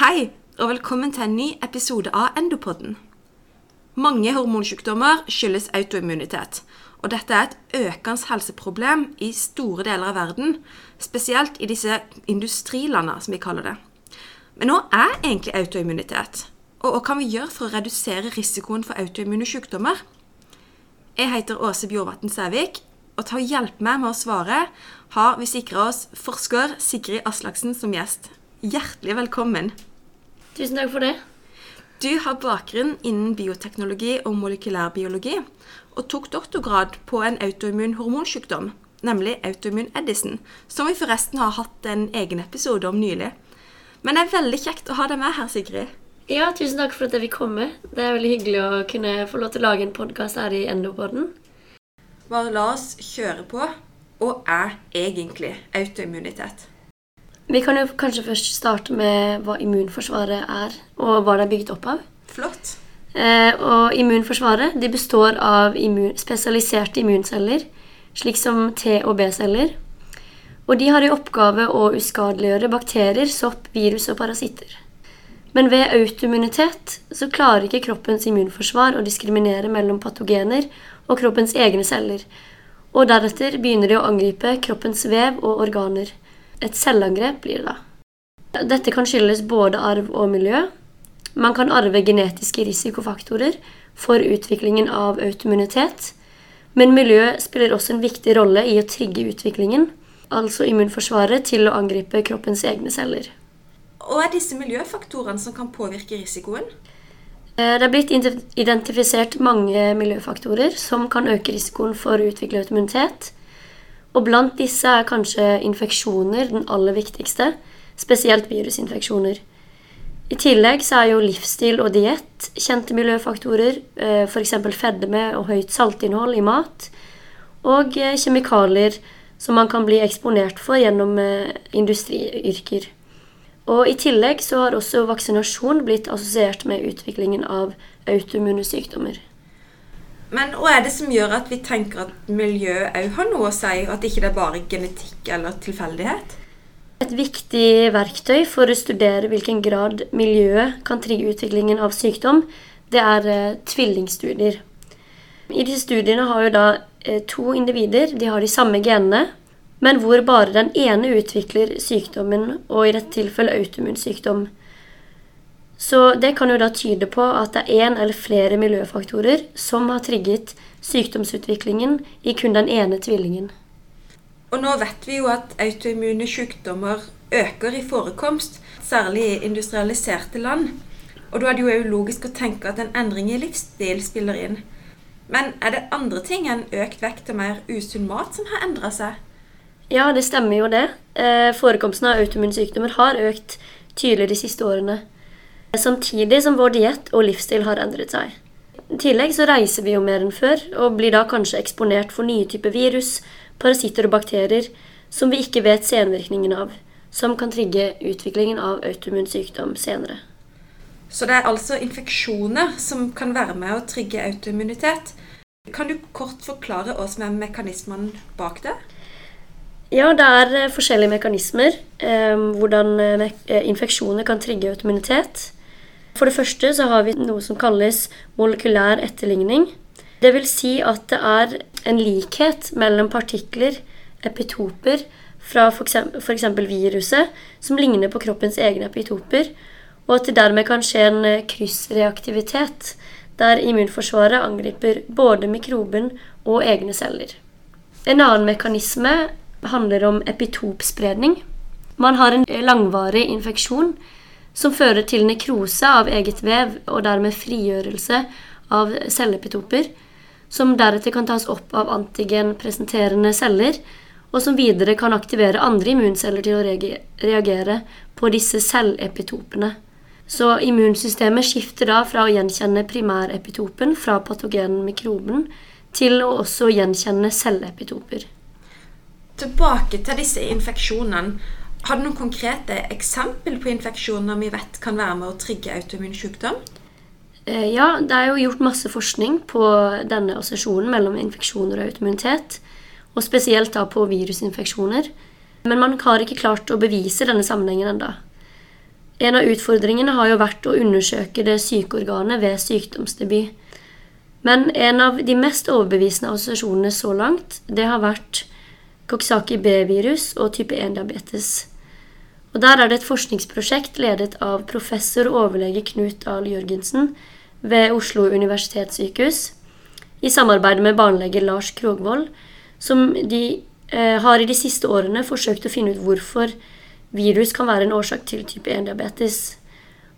Hei, og velkommen til en ny episode av Endopodden. Mange hormonsykdommer skyldes autoimmunitet, og dette er et økende helseproblem i store deler av verden, spesielt i disse industrilandene, som vi kaller det. Men hva er egentlig autoimmunitet? Og hva kan vi gjøre for å redusere risikoen for autoimmune sykdommer? Jeg heter Åse Bjorvatn Sævik, og til å hjelpe meg med å svare har vi sikra oss forsker Sigrid Aslaksen som gjest. Hjertelig velkommen. Tusen takk for det. Du har bakgrunn innen bioteknologi og molekylærbiologi, og tok doktorgrad på en autoimmun hormonsykdom, nemlig autoimmun Edison, som vi forresten har hatt en egen episode om nylig. Men det er veldig kjekt å ha deg med her, Sigrid. Ja, tusen takk for at jeg fikk komme. Det er veldig hyggelig å kunne få lov til å lage en podkast her i Endopoden. Bare la oss kjøre på. Og er egentlig autoimmunitet? Vi kan jo kanskje først starte med hva immunforsvaret er, og hva det er bygd opp av. Flott. Eh, og immunforsvaret de består av immun spesialiserte immunceller, slik som T- og B-celler. Og de har i oppgave å uskadeliggjøre bakterier, sopp, virus og parasitter. Men ved autoimmunitet så klarer ikke kroppens immunforsvar å diskriminere mellom patogener og kroppens egne celler. Og deretter begynner de å angripe kroppens vev og organer. Et selvangrep blir det da. Dette kan skyldes både arv og miljø. Man kan arve genetiske risikofaktorer for utviklingen av autoimmunitet. Men miljøet spiller også en viktig rolle i å trigge utviklingen, altså immunforsvaret, til å angripe kroppens egne celler. Og er disse miljøfaktorene som kan påvirke risikoen? Eh, det er blitt identifisert mange miljøfaktorer som kan øke risikoen for å utvikle autoimmunitet. Og blant disse er kanskje infeksjoner den aller viktigste, spesielt virusinfeksjoner. I tillegg så er jo livsstil og diett kjente miljøfaktorer, f.eks. fedme og høyt saltinnhold i mat, og eh, kjemikalier som man kan bli eksponert for gjennom eh, industriyrker. Og I tillegg så har også vaksinasjon blitt assosiert med utviklingen av autoimmune sykdommer. Men hva er det som gjør at vi tenker at miljø òg har noe å si, og at ikke det er bare genetikk eller tilfeldighet? Et viktig verktøy for å studere hvilken grad miljøet kan trigge utviklingen av sykdom, det er eh, tvillingstudier. I disse studiene har jo da eh, to individer de har de samme genene, men hvor bare den ene utvikler sykdommen, og i dette tilfellet autoimmunsykdom. Så det kan jo da tyde på at det er én eller flere miljøfaktorer som har trigget sykdomsutviklingen i kun den ene tvillingen. Og nå vet vi jo at autoimmune sykdommer øker i forekomst, særlig i industrialiserte land. Og da er det jo logisk å tenke at en endring i livsstil spiller inn. Men er det andre ting enn økt vekt og mer usunn mat som har endra seg? Ja, det stemmer jo det. Eh, forekomsten av autoimmune sykdommer har økt tydelig de siste årene. Samtidig som vår diett og livsstil har endret seg. I tillegg så reiser vi jo mer enn før, og blir da kanskje eksponert for nye typer virus, parasitter og bakterier som vi ikke vet senvirkningen av, som kan trigge utviklingen av autoimmun sykdom senere. Så det er altså infeksjoner som kan være med å trigge autoimmunitet. Kan du kort forklare oss er mekanismene bak det? Ja, det er eh, forskjellige mekanismer. Eh, hvordan eh, infeksjoner kan trigge autoimmunitet. For det første så har vi noe som kalles molekylær etterligning. Det vil si at det er en likhet mellom partikler, epitoper, fra f.eks. viruset, som ligner på kroppens egne epitoper, og at det dermed kan skje en kryssreaktivitet, der immunforsvaret angriper både mikroben og egne celler. En annen mekanisme handler om epitopspredning. Man har en langvarig infeksjon som fører til nekrose av eget vev og dermed frigjørelse av cellepitoper, som deretter kan tas opp av antigenpresenterende celler, og som videre kan aktivere andre immunceller til å reagere på disse cellepitopene. Så immunsystemet skifter da fra å gjenkjenne primærepitopen fra patogenen mikroben til å også gjenkjenne cellepitoper. Tilbake til disse infeksjonene. Har du noen konkrete eksempel på infeksjoner vi vet kan være med å trigge autoimmun sykdom? Eh, ja, det er jo gjort masse forskning på denne assosiasjonen mellom infeksjoner og autoimmunitet. Og spesielt da på virusinfeksjoner. Men man har ikke klart å bevise denne sammenhengen enda. En av utfordringene har jo vært å undersøke det sykeorganet ved sykdomsdebut. Men en av de mest overbevisende assosiasjonene så langt, det har vært Coxsackie B-virus og type 1-diabetes. Og Der er det et forskningsprosjekt ledet av professor og overlege Knut Dahl Jørgensen ved Oslo universitetssykehus i samarbeid med barnelege Lars Krogvold, som de eh, har i de siste årene forsøkt å finne ut hvorfor virus kan være en årsak til type 1-diabetes.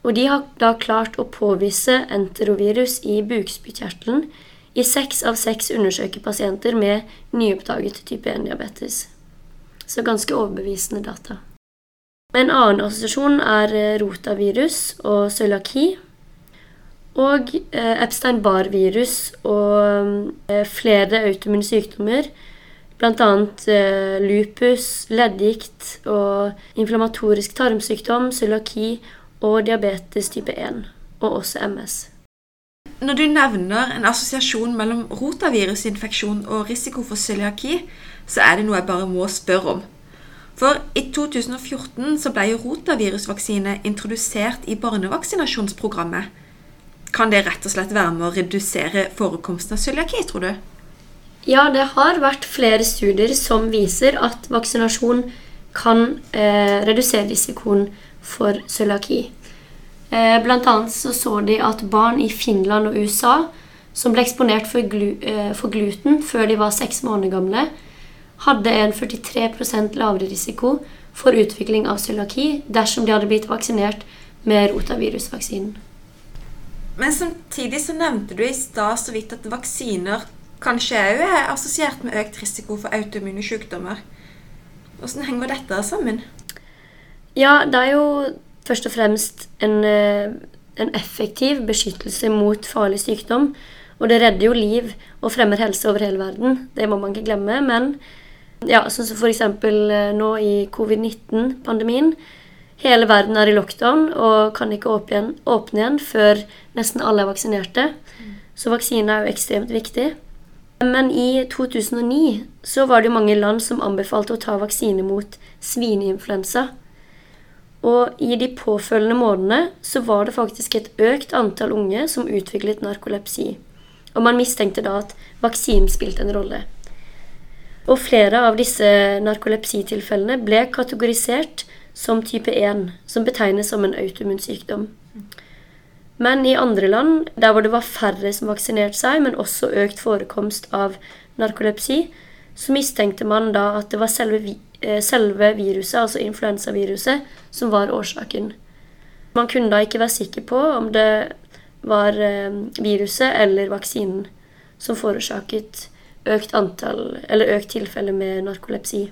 Og de har da klart å påvise enterovirus i bukspyttkjertelen i seks av seks undersøkerpasienter med nyoppdaget type 1-diabetes. Så ganske overbevisende data. En annen assosiasjon er eh, rotavirus og cøliaki. Og eh, Epstein-Barr-virus og eh, flere autoimmune sykdommer, bl.a. lupus, leddgikt og inflammatorisk tarmsykdom, cøliaki og diabetes type 1, og også MS. Når du nevner en assosiasjon mellom rotavirusinfeksjon og risiko for cøliaki, så er det noe jeg bare må spørre om. For i 2014 så ble rotavirusvaksine introdusert i barnevaksinasjonsprogrammet. Kan det rett og slett være med å redusere forekomsten av cøliaki, tror du? Ja, det har vært flere studier som viser at vaksinasjon kan eh, redusere risikoen for cøliaki. Eh, blant annet så, så de at barn i Finland og USA som ble eksponert for, glu, eh, for gluten før de var seks måneder gamle, hadde en 43% lavere risiko for utvikling av cøliaki dersom de hadde blitt vaksinert med rotavirusvaksinen. Men samtidig så nevnte du i stad så vidt at vaksiner kanskje òg er assosiert med økt risiko for autoimmune sykdommer. Hvordan henger dette sammen? Ja, det er jo først og fremst en, eh, en effektiv beskyttelse mot farlig sykdom. Og det redder jo liv og fremmer helse over hele verden. Det må man ikke glemme. Men ja, sånn som f.eks. Eh, nå i covid-19-pandemien. Hele verden er i lockdown og kan ikke åpne igjen, åpne igjen før nesten alle er vaksinerte. Så vaksine er jo ekstremt viktig. Men i 2009 så var det jo mange land som anbefalte å ta vaksine mot svineinfluensa. Og i de påfølgende månedene så var det faktisk et økt antall unge som utviklet narkolepsi. Og man mistenkte da at vaksinen spilte en rolle. Og flere av disse narkolepsitilfellene ble kategorisert som type 1, som betegnes som en autoimmun sykdom. Men i andre land, der hvor det var færre som vaksinerte seg, men også økt forekomst av narkolepsi, så mistenkte man da at det var selve Eh, selve viruset, altså influensaviruset, som var årsaken. Man kunne da ikke være sikker på om det var eh, viruset eller vaksinen som forårsaket økt antall, eller økt tilfelle med narkolepsi.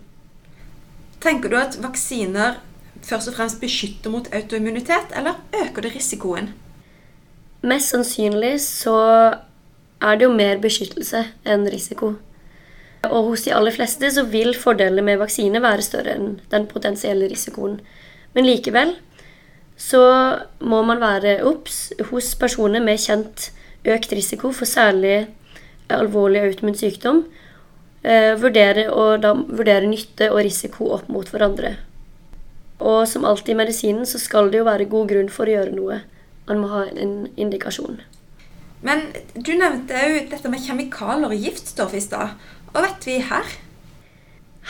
Tenker du at vaksiner først og fremst beskytter mot autoimmunitet, eller øker det risikoen? Mest sannsynlig så er det jo mer beskyttelse enn risiko. Og hos de aller fleste så vil fordelene med vaksine være større enn den potensielle risikoen. Men likevel så må man være obs hos personer med kjent økt risiko for særlig alvorlig autoimmun sykdom. Eh, vurdere, og da vurdere nytte og risiko opp mot hverandre. Og som alltid i medisinen så skal det jo være god grunn for å gjøre noe. Man må ha en indikasjon. Men du nevnte jo dette med kjemikalier og giftstoff i stad. Hva vet vi her?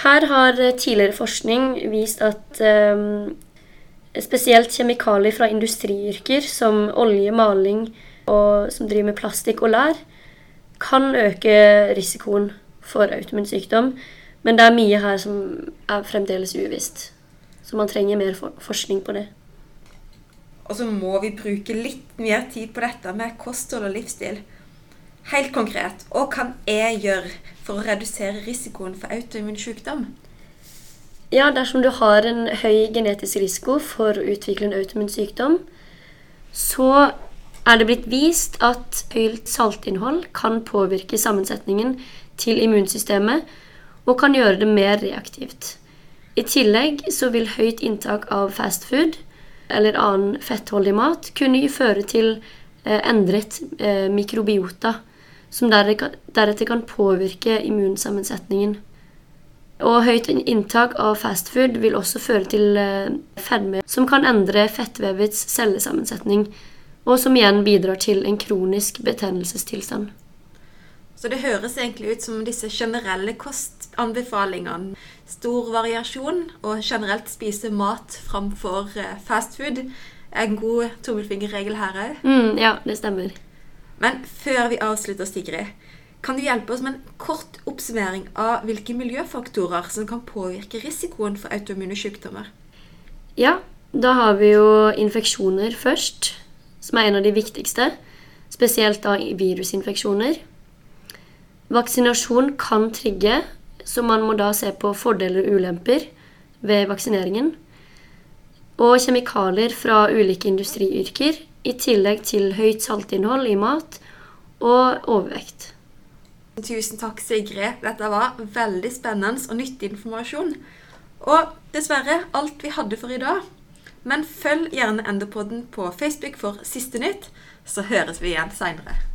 Her har tidligere forskning vist at eh, spesielt kjemikalier fra industriyrker som olje, maling og som driver med plastikk og lær, kan øke risikoen for autoimmun sykdom. Men det er mye her som er fremdeles uvisst. Så man trenger mer for forskning på det. Og så må vi bruke litt mer tid på dette med kosthold og livsstil. Helt konkret, hva kan jeg gjøre for å redusere risikoen for autoimmun sykdom? Ja, dersom du har en høy genetisk risiko for å utvikle en autoimmun sykdom, så er det blitt vist at høyt saltinnhold kan påvirke sammensetningen til immunsystemet og kan gjøre det mer reaktivt. I tillegg så vil høyt inntak av fastfood eller annen fettholdig mat kunne føre til eh, endret eh, mikrobiota som deretter kan påvirke immunsammensetningen. Og høyt inntak av fastfood vil også føre til eh, fedme, som kan endre fettvevets cellesammensetning, og som igjen bidrar til en kronisk betennelsestilstand. Så det høres egentlig ut som disse generelle kostanbefalingene, stor variasjon og generelt spise mat framfor eh, fastfood, er en god tommelfingerregel her òg. Mm, ja, det stemmer. Men før vi avslutter, Sigrid, kan du hjelpe oss med en kort oppsummering av hvilke miljøfaktorer som kan påvirke risikoen for autoimmune sykdommer? Ja, da har vi jo infeksjoner først, som er en av de viktigste. Spesielt da virusinfeksjoner. Vaksinasjon kan trigge, så man må da se på fordeler og ulemper ved vaksineringen. Og kjemikalier fra ulike industriyrker, i tillegg til høyt saltinnhold i mat og overvekt. Tusen takk, Sigrid. Dette var veldig spennende og nyttig informasjon. Og dessverre alt vi hadde for i dag. Men følg gjerne Enderpodden på Facebook for siste nytt, så høres vi igjen seinere.